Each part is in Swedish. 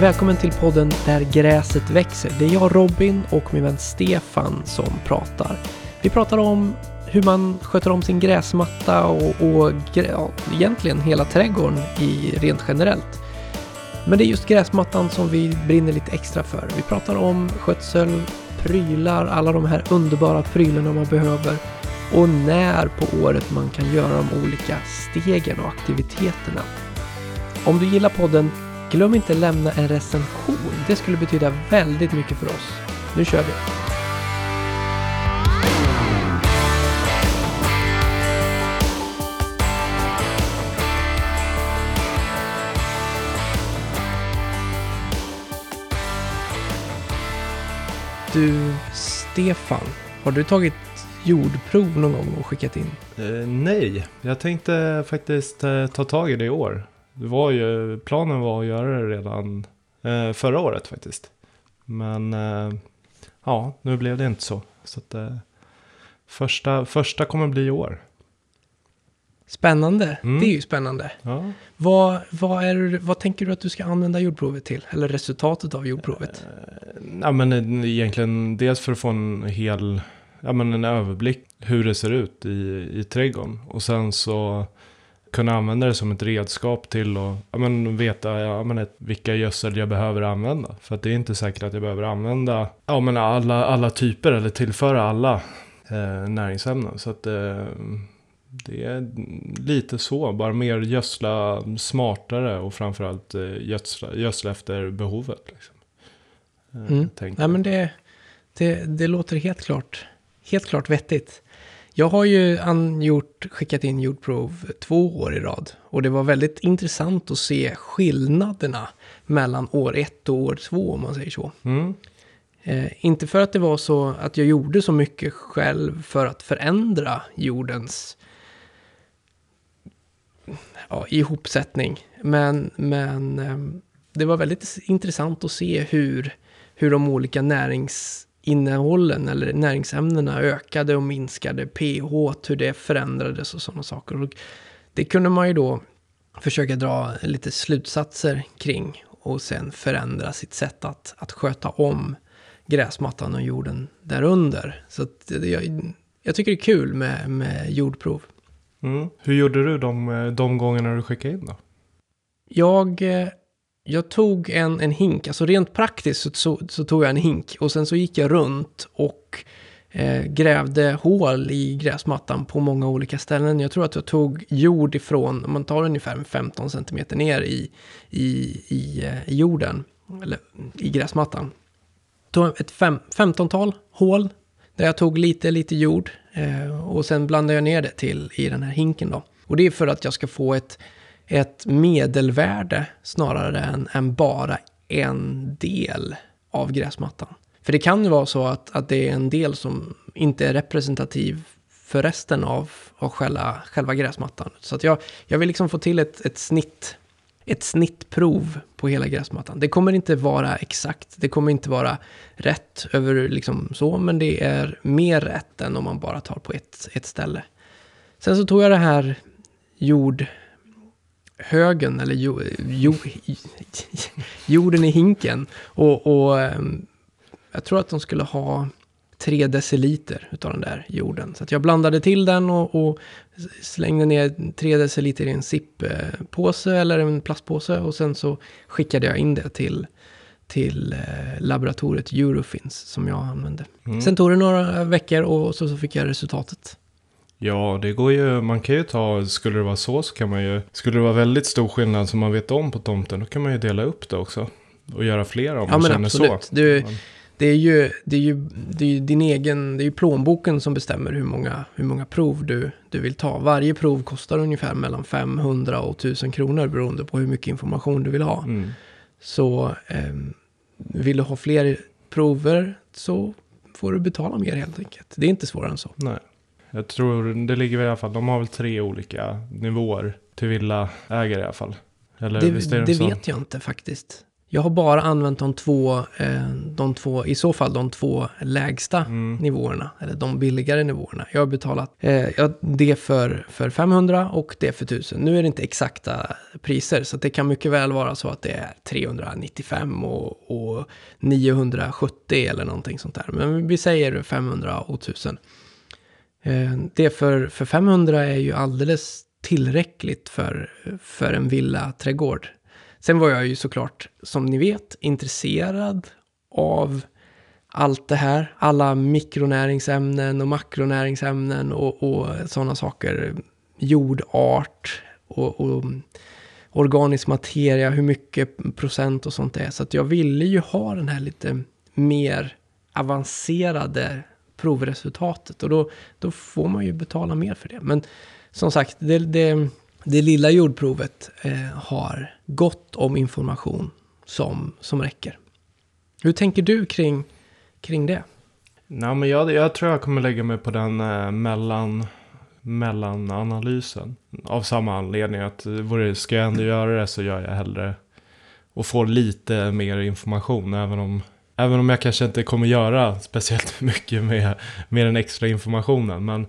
Välkommen till podden Där gräset växer. Det är jag Robin och min vän Stefan som pratar. Vi pratar om hur man sköter om sin gräsmatta och, och ja, egentligen hela trädgården i rent generellt. Men det är just gräsmattan som vi brinner lite extra för. Vi pratar om skötsel, prylar, alla de här underbara prylarna man behöver och när på året man kan göra de olika stegen och aktiviteterna. Om du gillar podden, glöm inte lämna en recension. Det skulle betyda väldigt mycket för oss. Nu kör vi! Du, Stefan, har du tagit jordprov någon gång och skickat in? Eh, nej, jag tänkte faktiskt eh, ta tag i det i år. Det var ju, planen var att göra det redan eh, förra året faktiskt. Men eh, ja, nu blev det inte så. Så att, eh, första, första kommer bli i år. Spännande, Mm. det är ju spännande. Ja. Vad, vad, är, vad tänker du att du ska använda jordprovet till? Eller resultatet av jordprovet? Ja, men eh, egentligen dels för att få en hel, ja men en överblick hur det ser ut i, i trädgården. Och sen så kunna använda det som ett redskap till att ja, men veta ja, men vilka gödsel jag behöver använda. För att det är inte säkert att jag behöver använda ja, men alla, alla typer eller tillföra alla eh, näringsämnen. Så att eh, det är lite så, bara mer gödsla smartare och framförallt eh, gödsla, gödsla efter behovet. Liksom. Eh, Mm. jag. men det, det, det låter helt klart, helt klart vettigt. Jag har ju an, gjort, skickat in jordprov två år i rad. Och det var väldigt intressant att se skillnaderna mellan år ett och år två, om man säger så. Mm. Eh, inte för att det var så att jag gjorde så mycket själv för att förändra jordens ja, ihopsättning. Men, men ehm, det var väldigt intressant att se hur, hur de olika näringsinnehållen eller näringsämnena ökade och minskade, pH, hur det förändrades och sådana saker. Och det kunde man ju då försöka dra lite slutsatser kring och sen förändra sitt sätt att, att sköta om gräsmattan och jorden därunder. Så jag, jag tycker det är kul med, med jordprov. Mm. Hur gjorde du de, de gångerna du skickade in då? Jag, eh, jag tog en, en hink, alltså rent praktiskt så, så, så tog jag en hink och sen så gick jag runt och eh, grävde hål i gräsmattan på många olika ställen. Jag tror att jag tog jord ifrån, om man tar ungefär 15 cm ner i, i, i, eh, i jorden, eller i gräsmattan. Tog ett fem, 15-tal hål där jag tog lite, lite jord eh, och sen blandade jag ner det till i den här hinken då. Och det är för att jag ska få ett, ett medelvärde snarare än, än bara en del av gräsmattan. För det kan ju vara så att, att det är en del som inte är representativ för resten av, av själva, själva gräsmattan. Så att jag, jag vill liksom få till ett, ett snitt ett snittprov på hela gräsmattan. Det kommer inte vara exakt, det kommer inte vara rätt över liksom så, men det är mer rätt än om man bara tar på ett, ett ställe. Sen så tog jag det här jord jordhögen, eller jo, jo, jorden i hinken, och, och ehm, jag tror att de skulle ha tre deciliter utav den där jorden. Så jag blandade till den och, och slängde ner tre deciliter i en sippåse eller en plastpåse och sen så skickade jag in det till, till eh, laboratoriet Eurofins som jag använde. Mm. Sen tog det några veckor och så, så fick jag resultatet. Ja, det går ju, man kan ju ta, skulle det vara så så kan man ju, skulle det vara väldigt stor skillnad som man vet om på tomten, då kan man ju dela upp det också. Och göra fler om Ja man känner absolut. så. Du, det är ju, det är ju, det är ju din egen, det är ju plånboken som bestämmer hur många, hur många prov du, du vill ta. Varje prov kostar ungefär mellan 500 och 1000 kronor beroende på hur mycket information du vill ha. Mm. Så ehm, vill du ha fler prover så får du betala mer helt enkelt. Det är inte svårare än så. Nej. Jag tror det ligger väl i alla fall, de har väl tre olika nivåer till villaägare i alla fall. Eller Det, det, det vet jag inte faktiskt. Jag har bara använt de två, eh, de två, i så fall de två lägsta Mm. nivåerna, eller de billigare nivåerna. Jag har betalat eh, det för, för 500 och det för 1000. Nu är det inte exakta priser, så det kan mycket väl vara så att det är 395 och, och 970 eller någonting sånt där. Men vi säger 500 och 1000. Eh, det för, för 500 är ju alldeles tillräckligt för, för en villaträdgård. Sen var jag ju såklart, som ni vet, intresserad av allt det här. Alla mikronäringsämnen och makronäringsämnen och, och sådana saker. Jordart och, och organisk materia, hur mycket procent och sånt det är. Så att jag ville ju ha den här lite mer avancerade provresultatet. Och då, då får man ju betala mer för det. Men som sagt, det, det, det lilla jordprovet eh, har gott om information som, som räcker. Hur tänker du kring, kring det? Nej, men jag, jag tror jag kommer lägga mig på den eh, mellan, mellananalysen. Av samma anledning att eh, vore, ska jag ändå göra det så gör jag hellre och får lite mer information. Även om, även om jag kanske inte kommer göra speciellt mycket med, med den extra informationen. Men,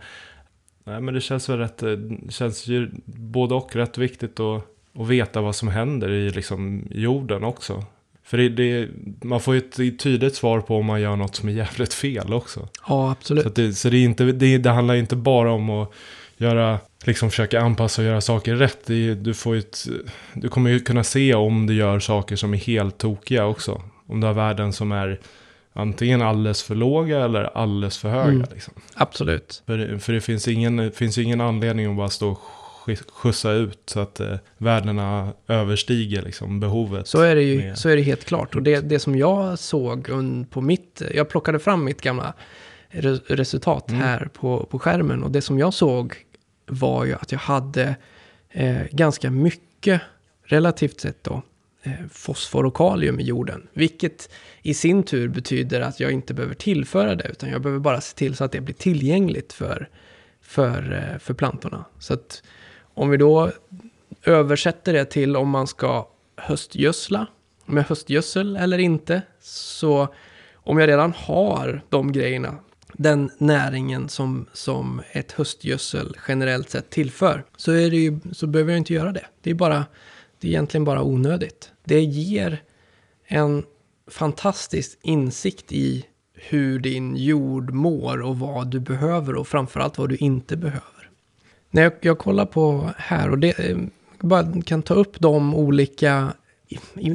nej, men det känns väl rätt, eh, känns ju både och rätt viktigt att, att veta vad som händer i liksom, jorden också. För det, det, man får ju ett tydligt svar på om man gör något som är jävligt fel också. Ja, absolut. Så, det, så det, är inte, det, det handlar inte bara om att göra, liksom försöka anpassa och göra saker rätt. Du, får ett, du kommer ju kunna se om du gör saker som är helt tokiga också. Om du har värden som är antingen alldeles för låga eller alldeles för höga. Mm. Liksom. Absolut. För, för det finns ingen, finns ingen anledning att bara stå och sk- skjutsa ut så att eh, värdena överstiger liksom, behovet. Så är det ju med- så är det helt klart. Och det, det som jag såg på mitt... Jag plockade fram mitt gamla re, resultat Mm. här på, på skärmen. Och det som jag såg var ju att jag hade eh, ganska mycket, relativt sett då, Eh, fosfor och kalium i jorden. Vilket i sin tur betyder att jag inte behöver tillföra det, utan jag behöver bara se till så att det blir tillgängligt för, för, eh, för plantorna. Så att om vi då översätter det till om man ska höstgödsla med höstgödsel eller inte. Så om jag redan har de grejerna, den näringen som, som ett höstgödsel generellt sett tillför, så, är det ju, så behöver jag inte göra det. Det är, bara, det är egentligen bara onödigt. Det ger en fantastisk insikt i hur din jord mår och vad du behöver och framförallt vad du inte behöver. När jag, jag kollar på här och det, eh, bara kan ta upp de olika,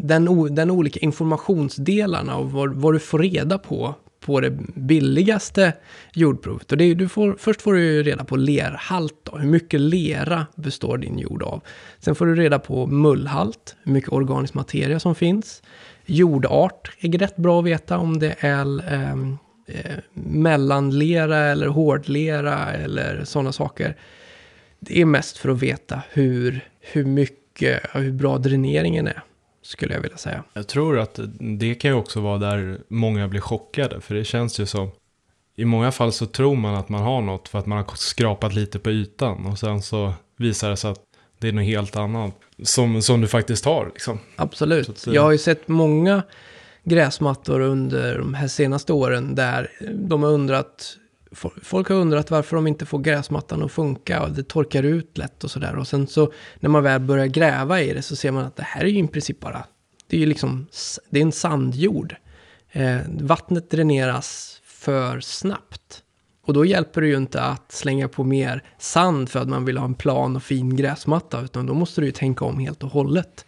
den, den olika informationsdelarna och vad, vad du får reda på på det billigaste jordprovet. Och det är, du får, först får du reda på lerhalt, då, hur mycket lera består din jord av. Sen får du reda på mullhalt, hur mycket organisk materia som finns. Jordart är rätt bra att veta om det är ehm, eh, mellanlera eller hårdlera eller sådana saker. Det är mest för att veta hur, hur mycket, hur bra dräneringen är, skulle jag vilja säga. Jag tror att det kan ju också vara där många blir chockade. För det känns ju som, i många fall så tror man att man har något för att man har skrapat lite på ytan. Och sen så visar det sig att det är något helt annat som, som du faktiskt har. Liksom. Absolut. Att, eh, Jag har ju sett många gräsmattor under de här senaste åren där de har undrat, folk har undrat varför de inte får gräsmattan att funka och det torkar ut lätt och sådär. Och sen så när man väl börjar gräva i det så ser man att det här är ju i princip bara, det är ju liksom, det är en sandjord. Eh, vattnet dräneras för snabbt. Och då hjälper det ju inte att slänga på mer sand för att man vill ha en plan och fin gräsmatta, utan då måste du ju tänka om helt och hållet.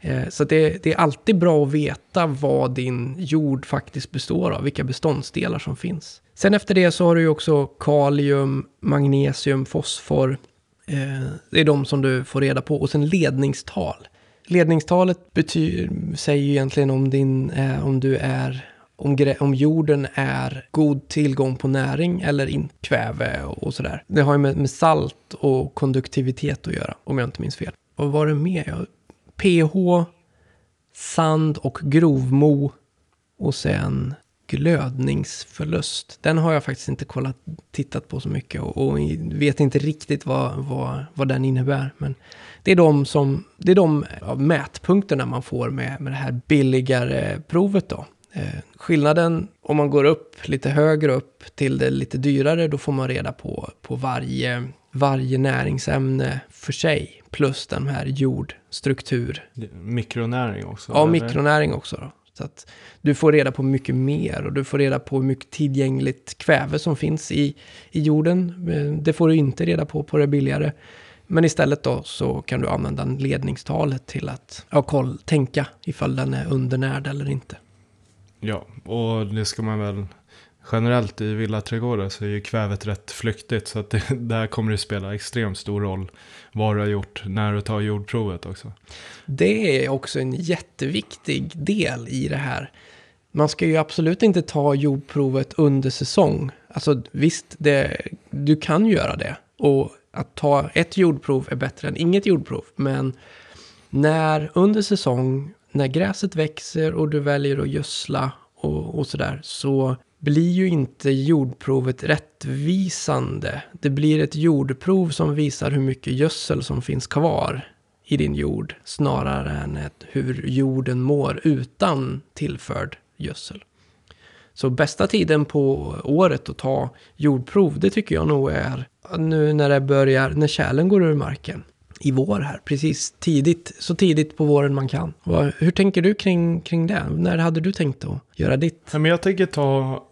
Eh, Så det, det är alltid bra att veta vad din jord faktiskt består av, vilka beståndsdelar som finns. Sen efter det så har du ju också kalium, magnesium, fosfor. Eh, Det är de som du får reda på. Och sen ledningstal. Ledningstalet betyder, säger ju egentligen om, din, eh, om du är om, om jorden är god tillgång på näring eller inte, kväve och, och sådär. Det har ju med, med salt och konduktivitet att göra, om jag inte minns fel. Vad var det mer? pH, sand och grovmo och sen glödningsförlust. Den har jag faktiskt inte kollat, tittat på så mycket och, och vet inte riktigt vad, vad, vad den innebär. Men det är de, som, det är de mätpunkterna man får med, med det här billigare provet då. Eh, skillnaden om man går upp lite högre upp till det lite dyrare, då får man reda på, på varje, varje näringsämne för sig. Plus den här jordstruktur. Mikronäring också? Ja, eller? mikronäring också. Då. Så att du får reda på mycket mer och du får reda på hur mycket tillgängligt kväve som finns i, i jorden. Eh, det får du inte reda på på det billigare. Men istället då så kan du använda ledningstalet till att ja, koll, tänka ifall den är undernärd eller inte. Ja, och det ska man väl generellt i villaträdgårdar så är ju kvävet rätt flyktigt. Så att det, där kommer det spela extremt stor roll vad du har gjort när du tar jordprovet också. Det är också en jätteviktig del i det här. Man ska ju absolut inte ta jordprovet under säsong. Alltså visst, det, du kan göra det. Och att ta ett jordprov är bättre än inget jordprov. Men när under säsong, när gräset växer och du väljer att gödsla och, och sådär, så blir ju inte jordprovet rättvisande. Det blir ett jordprov som visar hur mycket gödsel som finns kvar i din jord snarare än ett, hur jorden mår utan tillförd gödsel. Så bästa tiden på året att ta jordprov, det tycker jag nog är nu när det börjar, när kärlen går ur marken i vår här, precis tidigt, så tidigt på våren man kan. Hur tänker du kring, kring det? När hade du tänkt att göra ditt? men jag tänker ta,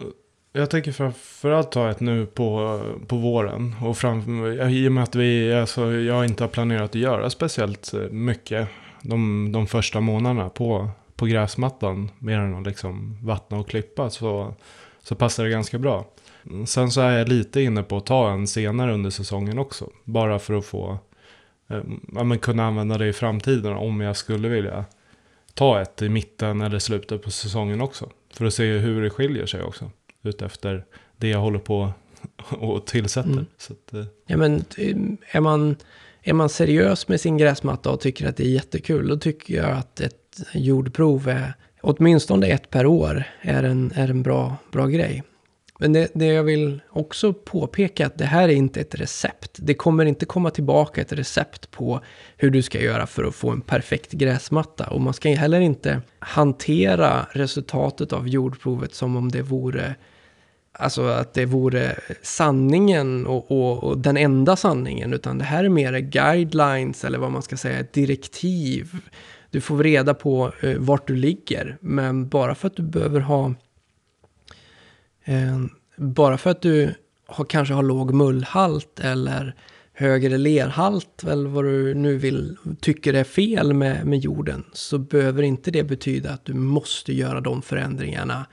jag tänker framförallt ta ett nu på, på våren. Och fram, I och med att vi, alltså, jag inte har planerat att göra speciellt mycket de, de första månaderna på, på gräsmattan. Mer än att liksom vattna och klippa så, så passar det ganska bra. Sen så är jag lite inne på att ta en senare under säsongen också. Bara för att få ja, men kunna använda det i framtiden om jag skulle vilja ta ett i mitten eller slutet på säsongen också. För att se hur det skiljer sig också. Utefter det jag håller på och tillsätter. Mm. Att, eh. ja, men eh, är man, är man seriös med sin gräsmatta och tycker att det är jättekul, då tycker jag att ett jordprov är åtminstone ett per år är en, är en bra, bra grej. Men det, det, jag vill också påpeka att det här är inte ett recept. Det kommer inte komma tillbaka ett recept på hur du ska göra för att få en perfekt gräsmatta. Och man ska heller inte hantera resultatet av jordprovet som om det vore Alltså att det vore sanningen och, och, och, den enda sanningen. Utan det här är mer guidelines eller vad man ska säga, ett direktiv. Du får reda på eh, vart du ligger. Men bara för att du behöver ha Eh, bara för att du har, kanske har låg mullhalt eller högre lerhalt eller vad du nu vill, tycker är fel med, med jorden, så behöver inte det betyda att du måste göra de förändringarna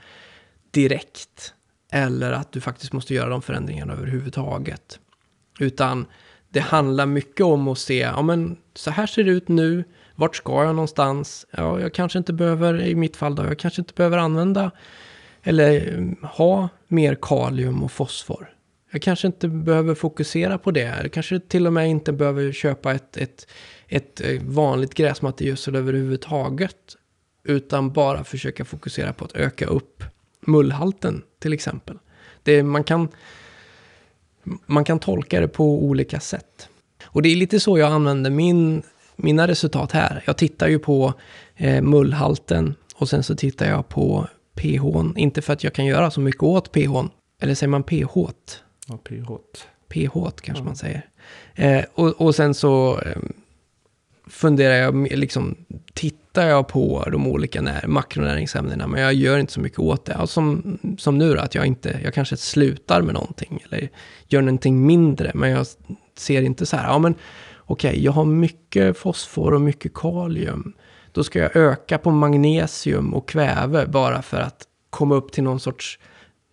direkt. Eller att du faktiskt måste göra de förändringarna överhuvudtaget. Utan det handlar mycket om att se, ja men så här ser det ut nu, vart ska jag någonstans? Ja, jag kanske inte behöver, i mitt fall då, jag kanske inte behöver använda eller ha mer kalium och fosfor. Jag kanske inte behöver fokusera på det. Jag kanske till och med inte behöver köpa ett, ett, ett eh, vanligt gräsmattegödsel överhuvudtaget. Utan bara försöka fokusera på att öka upp mullhalten till exempel. Det, man, kan, man kan tolka det på olika sätt. Och det är lite så jag använder min, mina resultat här. Jag tittar ju på eh, mullhalten och sen så tittar jag på pH. Inte för att jag kan göra så mycket åt pH. Eller säger man pH? Ja, pH. pH kanske ja. man säger. Eh, och, och sen så eh, funderar jag, liksom tittar jag på de olika när, makronäringsämnena, men jag gör inte så mycket åt det. Alltså som, som nu då, att jag inte, jag kanske slutar med någonting, eller gör någonting mindre, men jag ser inte så här, ja men okej, okay, jag har mycket fosfor och mycket kalium. Då ska jag öka på magnesium och kväve bara för att komma upp till någon sorts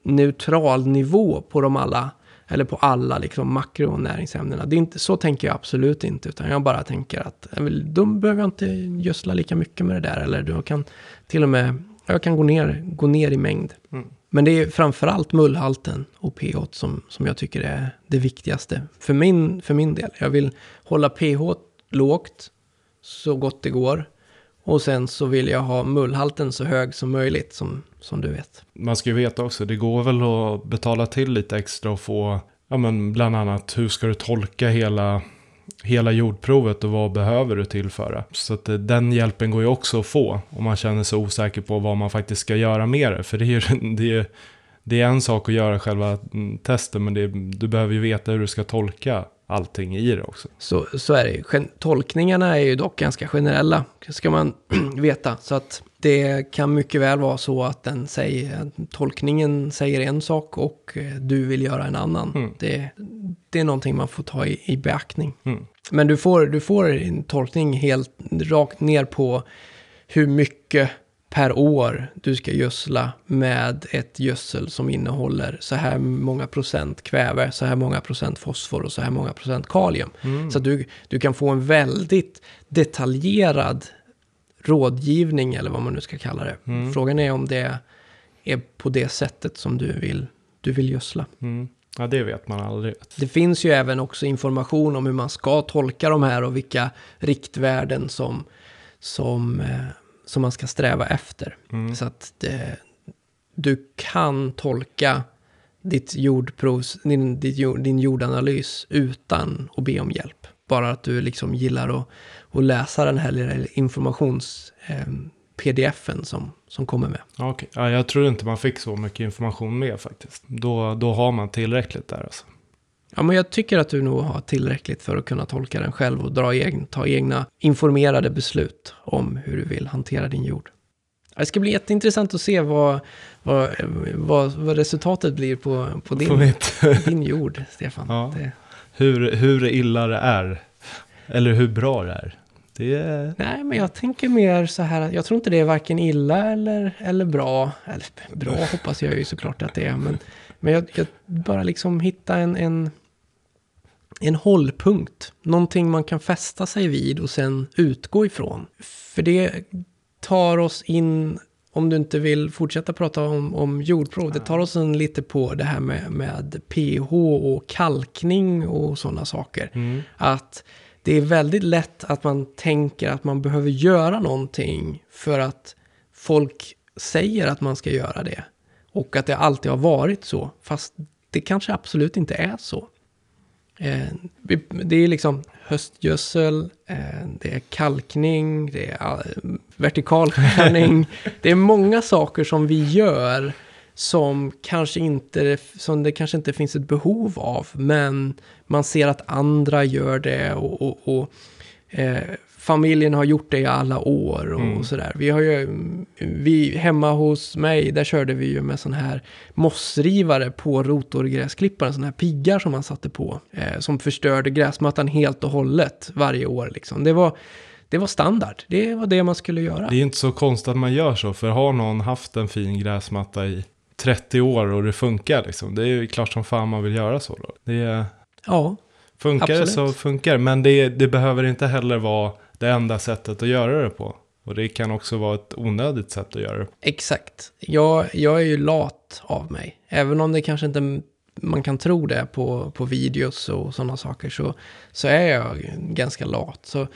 neutral nivå på de alla, eller på alla liksom makronäringsämnena. Det är inte, så tänker jag absolut inte, utan jag bara tänker att då behöver jag inte gödsla lika mycket med det där, eller du kan till och med, jag kan gå ner, gå ner i mängd. Mm. Men det är framförallt mullhalten och pH som, som jag tycker är det viktigaste för min, för min del. Jag vill hålla pH lågt så gott det går. Och sen så vill jag ha mullhalten så hög som möjligt, som, som du vet. Man ska ju veta också, det går väl att betala till lite extra och få, ja men bland annat hur ska du tolka hela, hela jordprovet och vad behöver du tillföra. Så att eh, den hjälpen går ju också att få om man känner sig osäker på vad man faktiskt ska göra med det. För det är ju det är, det är en sak att göra själva mm, testen, men det, du behöver ju veta hur du ska tolka allting i det också. Så, så är det ju. Gen- Tolkningarna är ju dock ganska generella, ska man veta. Så att det kan mycket väl vara så att den säger, tolkningen säger en sak och eh, du vill göra en annan. Mm. Det, det är någonting man får ta i, i beaktning. Mm. Men du får, du får en tolkning helt rakt ner på hur mycket per år du ska gödsla med ett gödsel som innehåller så här många procent kväve, så här många procent fosfor och så här många procent kalium. Mm. Så att du, du kan få en väldigt detaljerad rådgivning eller vad man nu ska kalla det. Mm. Frågan är om det är på det sättet som du vill, du vill gödsla. Mm. Ja, det vet man aldrig. Det finns ju även också information om hur man ska tolka de här och vilka riktvärden som, som, eh, som man ska sträva efter. Mm. Så att det, du kan tolka ditt jordprovs, din, jord- din jordanalys utan att be om hjälp. Bara att du liksom gillar att, att läsa den här lilla informations eh, som, som kommer med. Okej. Ja, jag tror inte man fick så mycket information med faktiskt. Då, då har man tillräckligt där alltså. Ja, men jag tycker att du nog har tillräckligt för att kunna tolka den själv och dra egen, ta egna informerade beslut om hur du vill hantera din jord. Det ska bli jätteintressant att se vad, vad, vad, vad resultatet blir på, på På din, mitt, din jord, Stefan. Ja. Det, hur, hur illa det är. Eller hur bra det är. Det nej, men jag tänker mer så här, jag tror inte det är varken illa eller, eller bra. Eller bra hoppas jag ju såklart att det är, men, men jag, jag bara liksom hitta en, en, en hållpunkt. Någonting man kan fästa sig vid och sen utgå ifrån. För det tar oss in, om du inte vill fortsätta prata om, om jordprov, det tar oss in lite på det här med, med pH och kalkning och sådana saker. Mm. Att det är väldigt lätt att man tänker att man behöver göra någonting för att folk säger att man ska göra det. Och att det alltid har varit så, fast det kanske absolut inte är så. Eh, det är liksom höstgödsel, eh, det är kalkning, det är eh, vertikalskärning. det är många saker som vi gör som, kanske inte, som det kanske inte finns ett behov av. Men man ser att andra gör det och, och, och eh, familjen har gjort det i alla år och, Mm. sådär. Vi har ju, vi, hemma hos mig, där körde vi ju med sån här mossrivare på rotorgräsklipparen, såna här piggar som man satte på. Eh, som förstörde gräsmattan helt och hållet varje år liksom. Det var, det var standard, det var det man skulle göra. Det är inte så konstigt att man gör så. För har någon haft en fin gräsmatta i 30 år och det funkar liksom. Det är ju klart som fan man vill göra så då. Det är, Ja, funkar det så funkar Men det, det behöver inte heller vara det enda sättet att göra det på. Och det kan också vara ett onödigt sätt att göra det. Exakt. Jag, jag är ju lat av mig. Även om det kanske inte man kan tro det på, på videos och sådana saker så, så är jag ganska lat. Så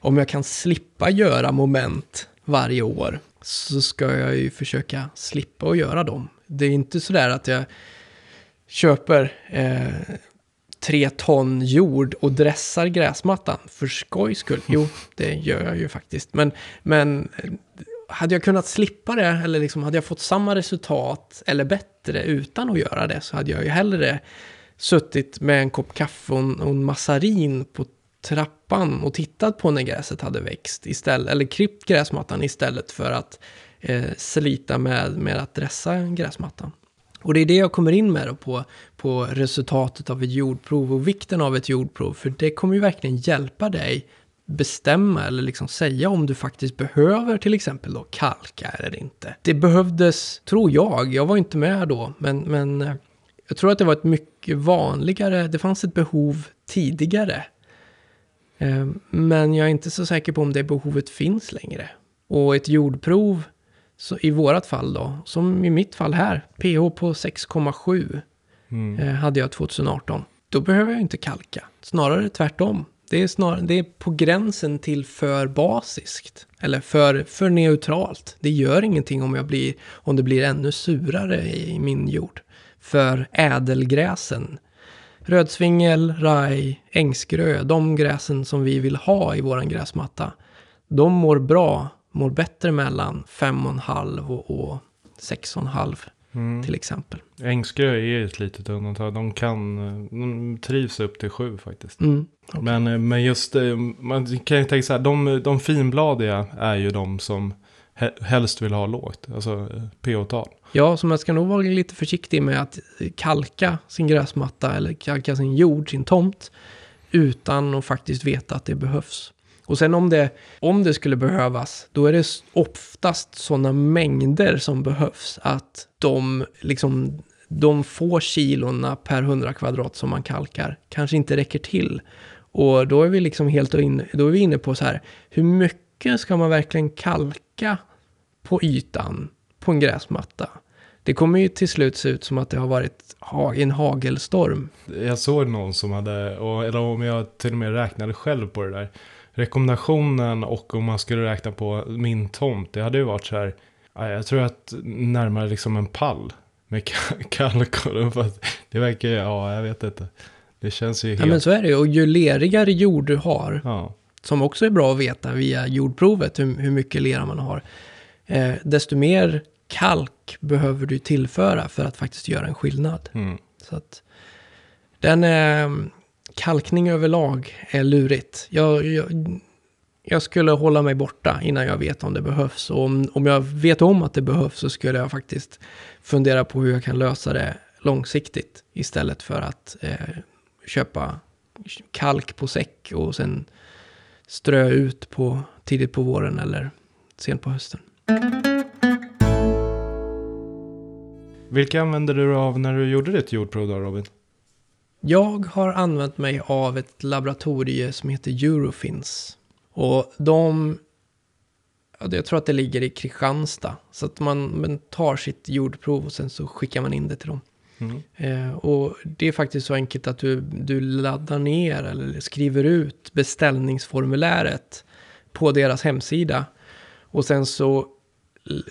om jag kan slippa göra moment varje år så ska jag ju försöka slippa att göra dem. Det är inte sådär att jag köper eh, tre ton jord och dressar gräsmattan för skojs skull. Jo, det gör jag ju faktiskt. Men, men eh, hade jag kunnat slippa det, eller liksom hade jag fått samma resultat, eller bättre, utan att göra det, så hade jag ju hellre suttit med en kopp kaffe och en, och en massarin på trappan och tittat på när gräset hade växt istället, eller klippt gräsmattan istället för att eh, slita med, med att dressa gräsmattan. Och det är det jag kommer in med då på, på resultatet av ett jordprov och vikten av ett jordprov. För det kommer ju verkligen hjälpa dig bestämma eller liksom säga om du faktiskt behöver till exempel då kalka eller inte. Det behövdes, tror jag, jag var inte med då, men, men eh, jag tror att det var ett mycket vanligare, det fanns ett behov tidigare. Eh, men jag är inte så säker på om det behovet finns längre. Och ett jordprov, så i vårat fall då, som i mitt fall här, pH på 6,7 Mm. eh, hade jag 2018. Då behöver jag inte kalka. Snarare tvärtom. Det är, snar, det är på gränsen till för basiskt. Eller för, för neutralt. Det gör ingenting om, jag blir, om det blir ännu surare i min jord. För ädelgräsen, rödsvingel, raj, ängsgrö, de gräsen som vi vill ha i våran gräsmatta, de mår bra, mår bättre mellan 5,5 och, och 6,5 Mm. till exempel. Ängsgrö är ett litet undantag. De kan, de trivs upp till sju faktiskt. Mm. okej. Men, eh, men just, eh, man kan ju tänka så här, de, de finbladiga är ju de som he- helst vill ha lågt, alltså eh, pH-tal. Ja, så man ska nog vara lite försiktig med att kalka sin gräsmatta eller kalka sin jord, sin tomt, utan att faktiskt veta att det behövs. Och sen om det, om det skulle behövas, då är det oftast sådana mängder som behövs att de, liksom, de få kilona per 100 kvadrat som man kalkar kanske inte räcker till. Och då är vi liksom helt inne, då är vi inne på så här, hur mycket ska man verkligen kalka på ytan på en gräsmatta? Det kommer ju till slut se ut som att det har varit en hagelstorm. Jag såg någon som hade, eller om jag till och med räknade själv på det där. Rekommendationen och om man skulle räkna på min tomt, det hade ju varit så här, ja, jag tror att närmare liksom en pall med ka- kalk. och då, för att Det verkar ju, ja jag vet inte. Det känns ju Ja, helt, men så är det ju. Och ju lerigare jord du har, ja. som också är bra att veta via jordprovet hur, hur mycket lera man har, eh, desto mer kalk behöver du tillföra för att faktiskt göra en skillnad. Mm. Så att den eh, kalkning överlag är lurigt. Jag, jag, jag skulle hålla mig borta innan jag vet om det behövs. Och om, om jag vet om att det behövs så skulle jag faktiskt fundera på hur jag kan lösa det långsiktigt istället för att eh, köpa kalk på säck och sen strö ut på tidigt på våren eller sent på hösten. Vilka använde du av när du gjorde ditt jordprov då Robin? Jag har använt mig av ett laboratorie som heter Eurofins. Och de... ja, Jag tror att det ligger i Kristianstad. Så att man, man tar sitt jordprov och sen så skickar man in det till dem. Mm. Eh, och det är faktiskt så enkelt att du, du laddar ner eller skriver ut beställningsformuläret på deras hemsida. Och sen så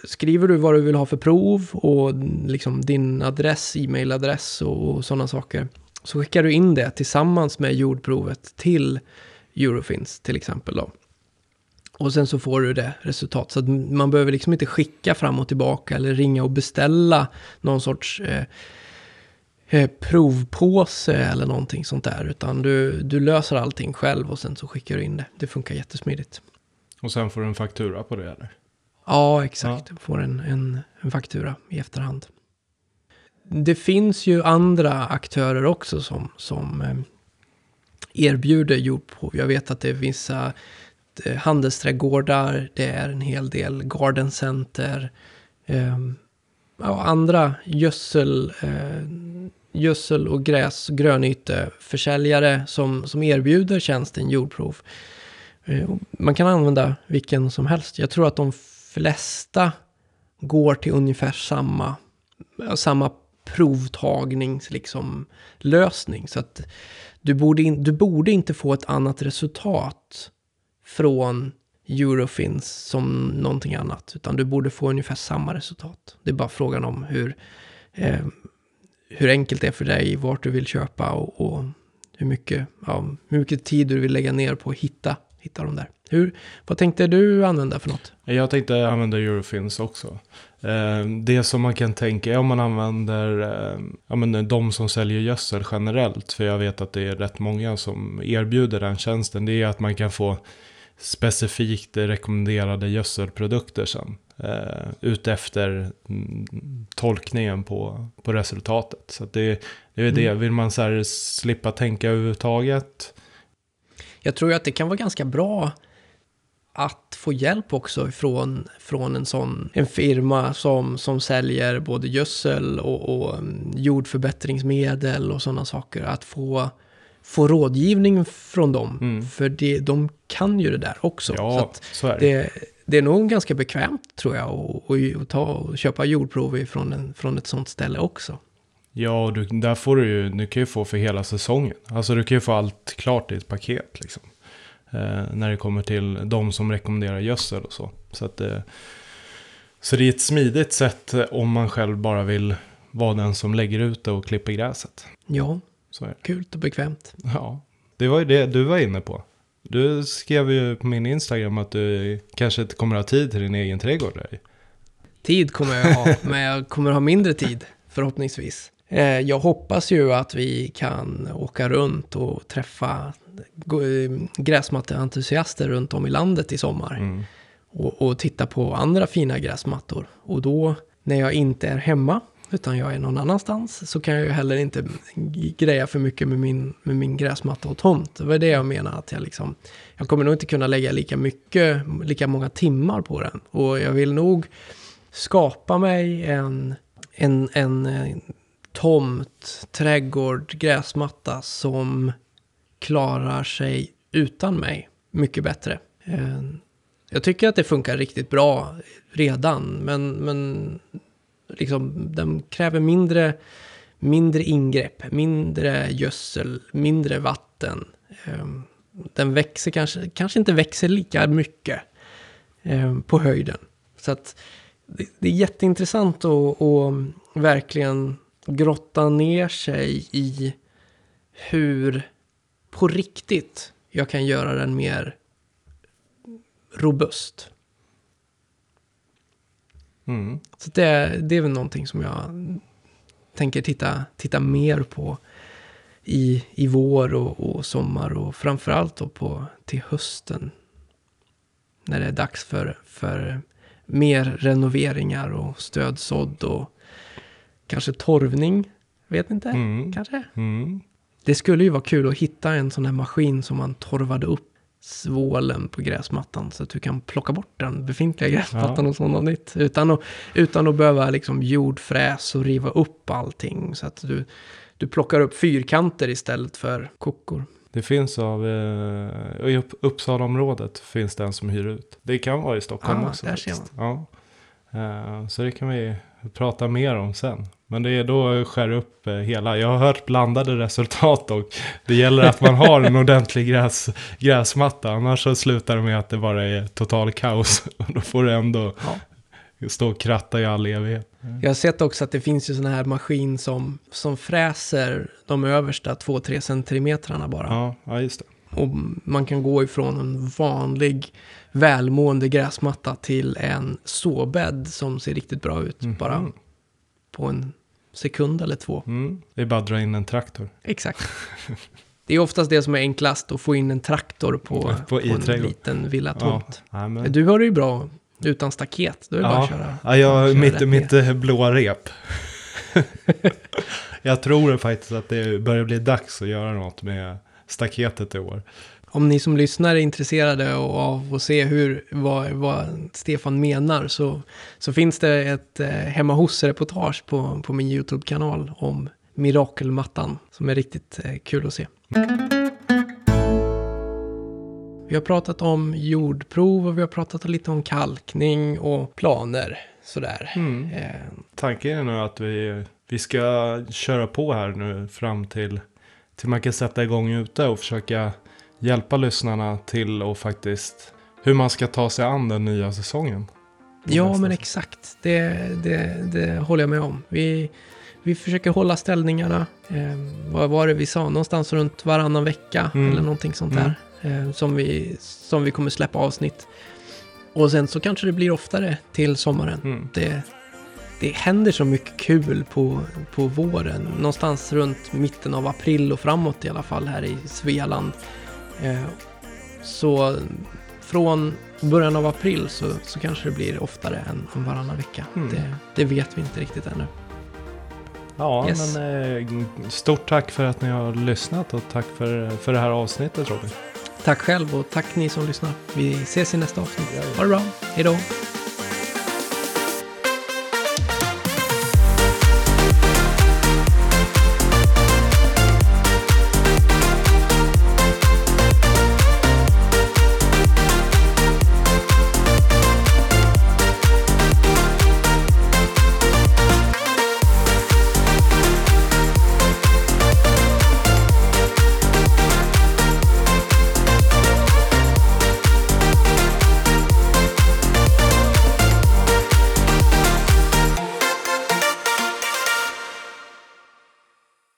skriver du vad du vill ha för prov och liksom din adress, e-mailadress och, och sådana saker. Så skickar du in det tillsammans med jordprovet till Eurofins till exempel då. Och sen så får du det resultat. Så man behöver liksom inte skicka fram och tillbaka eller ringa och beställa någon sorts eh, eh, provpåse eller någonting sånt där. Utan du, du löser allting själv och sen så skickar du in det. Det funkar jättesmidigt. Och sen får du en faktura på det eller? Ja, exakt. Du får en, en, en faktura i efterhand. Det finns ju andra aktörer också som, som eh, erbjuder jordprov. Jag vet att det är vissa eh, handelsträdgårdar, det är en hel del gardencenter eh, och andra gödsel, eh, gödsel och gräs, grönyteförsäljare som, som erbjuder tjänsten jordprov. Eh, Man kan använda vilken som helst. Jag tror att de flesta går till ungefär samma, samma provtagningslösning. liksom, lösning. Så att du borde, in, du borde inte få ett annat resultat från Eurofins som någonting annat. Utan du borde få ungefär samma resultat. Det är bara frågan om hur, eh, hur enkelt det är för dig, vart du vill köpa och, och hur, mycket, ja, hur mycket tid du vill lägga ner på att hitta, hitta dem där. Hur, vad tänkte du använda för något? Jag tänkte använda Eurofins också. Eh, Det som man kan tänka är om man använder eh, ja, men de som säljer gödsel generellt. För jag vet att det är rätt många som erbjuder den tjänsten. Det är att man kan få specifikt rekommenderade gödselprodukter sen. Eh, utefter mm, tolkningen på, på resultatet. Så det, det är det. Mm. Vill man så slippa tänka överhuvudtaget. Jag tror att det kan vara ganska bra att få hjälp också från, från en sån en firma som, som säljer både gödsel och, och mm, jordförbättringsmedel och sådana saker. Att få, få rådgivning från dem. Mm. För det, de kan ju det där också. så Ja, att så är det. det, det är nog ganska bekvämt tror jag att, ta och köpa jordprov från, en, från ett sånt ställe också. Ja, och du, där får du ju, du kan ju få för hela säsongen. Alltså du kan ju få allt klart i ett paket liksom. Eh, när det kommer till de som rekommenderar gödsel och så. Så, att, eh, så det är ett smidigt sätt om man själv bara vill vara den som lägger ut det och klipper gräset. Ja, Så är det. kul och bekvämt. Ja, det var ju det du var inne på. Du skrev ju på min Instagram att du kanske inte kommer ha tid till din egen trädgård. Där. Tid kommer jag ha, men jag kommer ha mindre tid förhoppningsvis. Eh, Jag hoppas ju att vi kan åka runt och träffa eh, gräsmatteentusiaster runt om i landet i sommar. Mm. och, och titta på andra fina gräsmattor. Och då, när jag inte är hemma, utan jag är någon annanstans, så kan jag ju heller inte greja för mycket med min, med min gräsmatta och tomt. Det var det jag menar, att jag liksom, jag kommer nog inte kunna lägga lika mycket, lika många timmar på den. Och jag vill nog skapa mig en, en, en, tomt, trädgård, gräsmatta som klarar sig utan mig mycket bättre. Eh, jag tycker att det funkar riktigt bra redan, men, men liksom, den kräver mindre, mindre ingrepp, mindre gödsel, mindre vatten. Eh, den växer kanske, kanske inte växer lika mycket eh, på höjden. Så att det, det är jätteintressant att, att verkligen grotta ner sig i hur på riktigt jag kan göra den mer robust. Mm. Så det, det är väl någonting som jag tänker titta, titta mer på i, i vår och, och sommar och framförallt då på till hösten. När det är dags för, för mer renoveringar och stödsådd och kanske torvning. Vet inte, Mm. kanske. Mm. Det skulle ju vara kul att hitta en sån här maskin som man torvade upp svålen på gräsmattan så att du kan plocka bort den befintliga gräsmattan Ja. och sånt nytt. Utan att, utan att behöva liksom jordfräs och riva upp allting. Så att du, du plockar upp fyrkanter istället för kockor. Det finns av, eh, i upp, Uppsala-området finns det en som hyr ut. Det kan vara i Stockholm Ah, också. där ser faktiskt. Ja. Eh, så det kan vi prata mer om sen. Men det är då skär upp eh, hela. Jag har hört blandade resultat och det gäller att man har en ordentlig gräs, gräsmatta. Annars så slutar det med att det bara är total kaos. Och då får du ändå Ja. stå och kratta i all evighet. Jag har sett också att det finns ju sån här maskin som, som fräser de översta 2-3 centimetrarna bara. Ja, ja just det. Och man kan gå ifrån en vanlig välmående gräsmatta till en såbädd som ser riktigt bra ut. Mhm. Bara på en sekund eller två. Mm. Det är bara att dra in en traktor. Exakt. Det är oftast det som är enklast, att få in en traktor på, På- på, en liten villatomt. Ja. Du har det ju bra utan staket. Då är det bara Ja, att köra. ja jag, köra mitt, mitt blåa rep. jag tror faktiskt att det börjar bli dags att göra något med staketet i år. Om ni som lyssnar är intresserade av att se hur, vad, vad Stefan menar så, så finns det ett eh, hemma hos-reportage på, på min YouTube-kanal om mirakelmattan som är riktigt eh, kul att se. Vi har pratat om jordprov och vi har pratat lite om kalkning och planer. Sådär. Mm. Eh, Tanken är nu att vi, vi ska köra på här nu fram till, till man kan sätta igång ute och försöka hjälpa lyssnarna till och faktiskt hur man ska ta sig an den nya säsongen. Ja, bästa men exakt. Det, det, det håller jag med om. Vi, vi försöker hålla ställningarna. Eh, vad var det vi sa? Någonstans runt varannan vecka Mm. eller någonting sånt Mm. där. Eh, som, vi, som vi kommer släppa avsnitt. Och sen så kanske det blir oftare till sommaren. Mm. Det, det händer så mycket kul på, på våren. Någonstans runt mitten av april och framåt i alla fall här i Svealand. Eh, så från början av april så, så kanske det blir oftare än, än varannan vecka. Mm. Det, det vet vi inte riktigt ännu. Ja, Yes. men eh, stort tack för att ni har lyssnat och tack för, för det här avsnittet Robin. Tack själv och tack ni som lyssnar. Vi ses i nästa avsnitt. Ha det bra. Hej då.